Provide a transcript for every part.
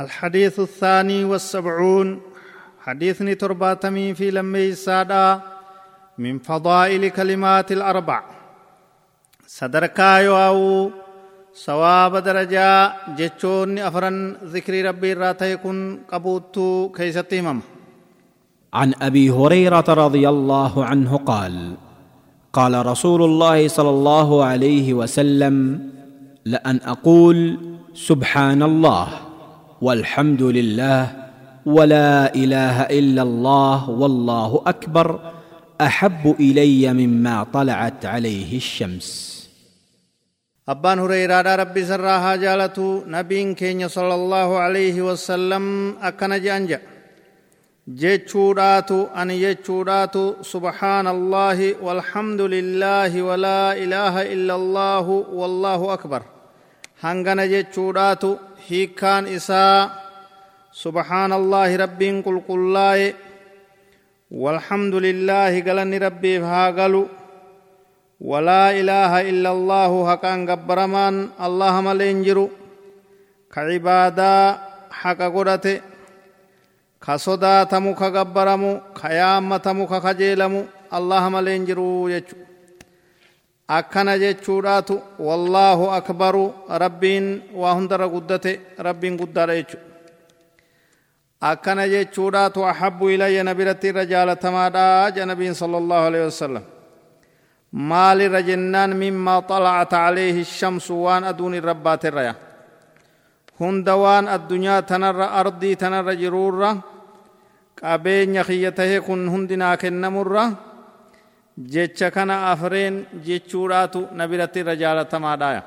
الحديث الثاني والسبعون. حديثني ترباتمي في لمي السادة من فضائل كلمات الأربع. صدركا يواو سواب درجة جتشون أفرن ذكر ربي راتا يكون قبوت كيستيمم عن أبي هريرة رضي الله عنه قال قال رسول الله صلى الله عليه وسلم لأن أقول سبحان الله. والحمد لله ولا إله إلا الله والله أكبر أحب إلي مما طلعت عليه الشمس. أبان هريرة ربي سراها جالتو نبين كين صلى الله عليه وسلم أكن جانجا. jechuudhaatu ani jechuudhaatu subhaanallaahi walhamdu lillaahi walaa ilaaha illa allaahu wallaahu akbar hangana jechuudhaatu hiikkaan isaa subhaanallaahi rabbiin qulqullaaye والحمد لله قالني ربي فهاقلوا ولا إله إلا الله حقا قبرمان اللهم لينجروا كعبادا حق قرته ka sodaatamu ka gabbaramu ka yaammatamu ka akkana jechuudhaatu wallaahu akbaru rabbiin waa hundarra guddate rabbiin guddaadha jechu akkana jechuudhaatu ahabbu ilayya na biratti irra jaalatamaadha ja nabiin sala allahu alehi wasalam jennaan mimmaa xalacat calayhi shamsu waan aduun irra baaterraya hunda waan addunyaa tanarra ardii tanarra jiruurra qabeenya kiyya tahee kun hundinaa kennamurra jecha kana afreen jechuudhaatu na biratti irra jaalatamaadhaaya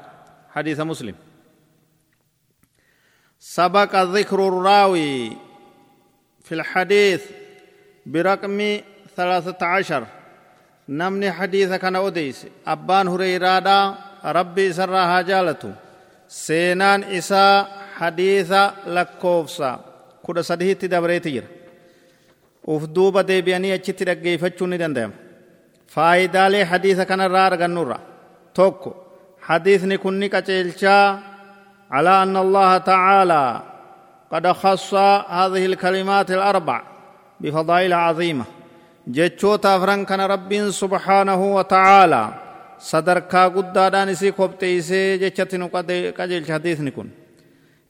hadiisa muslim سبق ذكر الراوي في الحديث برقم ثلاثة عشر نمني حديث كان أديس أبان هريرادا ربي سرها جالته سينان إسا حديث لكوفسا كده صديق دبريتير uf duuba deebi'anii achitti dhaggeeffachuu ni danda'ama faayidaalee hadiisa kanarraa argannurra. Tokko kun ni qaceelchaa. على أن الله تعالى قد خص هذه الكلمات الأربع بفضائل عظيمة جتشوتا فران كان رب سبحانه وتعالى صدركا قدادان إسي كوبتي إسي جتشتنو قجل حديث نكون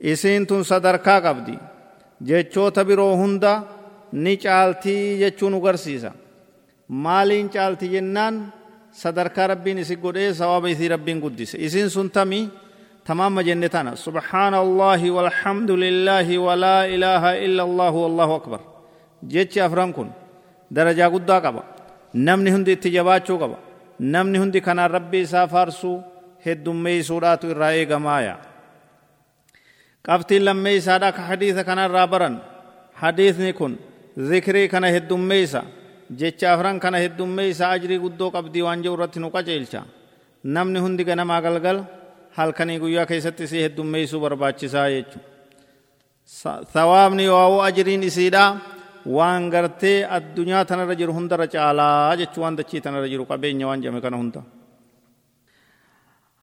إسين تن صدركا قبدي جتشوتا برو هندا jechuun nu garsiisa. Maaliin caalti jennaan sadarkaa rabbiin isi godhee sawaaba isii rabbiin guddise isiin sun tana subhaana allaahi walhamdu lillaahi walaa ilaaha illa allaahu wallahu akbar jechi afran kun darajaa guddaa qaba namni hundi itti jabaachuu qaba namni hundi kanaan rabbi isaa faarsuu heddummeeysuudhaatu irraa eegamaaya qabtiin lammee isaadha ka hadiisa kanarraa baran hadiisni kun ذكري كان هدوميسا jecha afran kana heddummeeysa ajrii guddoo qabdii waan jedhu irratti nu qaceelcha namni hundi ganamaa galgal halkanii guyyaa keessatti isii heddummeeysuu barbaachisaa jechu thawaabni waa'uu ajriin isiidha waan gartee addunyaa tanarra jiru hundarra caalaa jechuu waan dachii tanarra jiru qabeenya waan jedhame kana hunda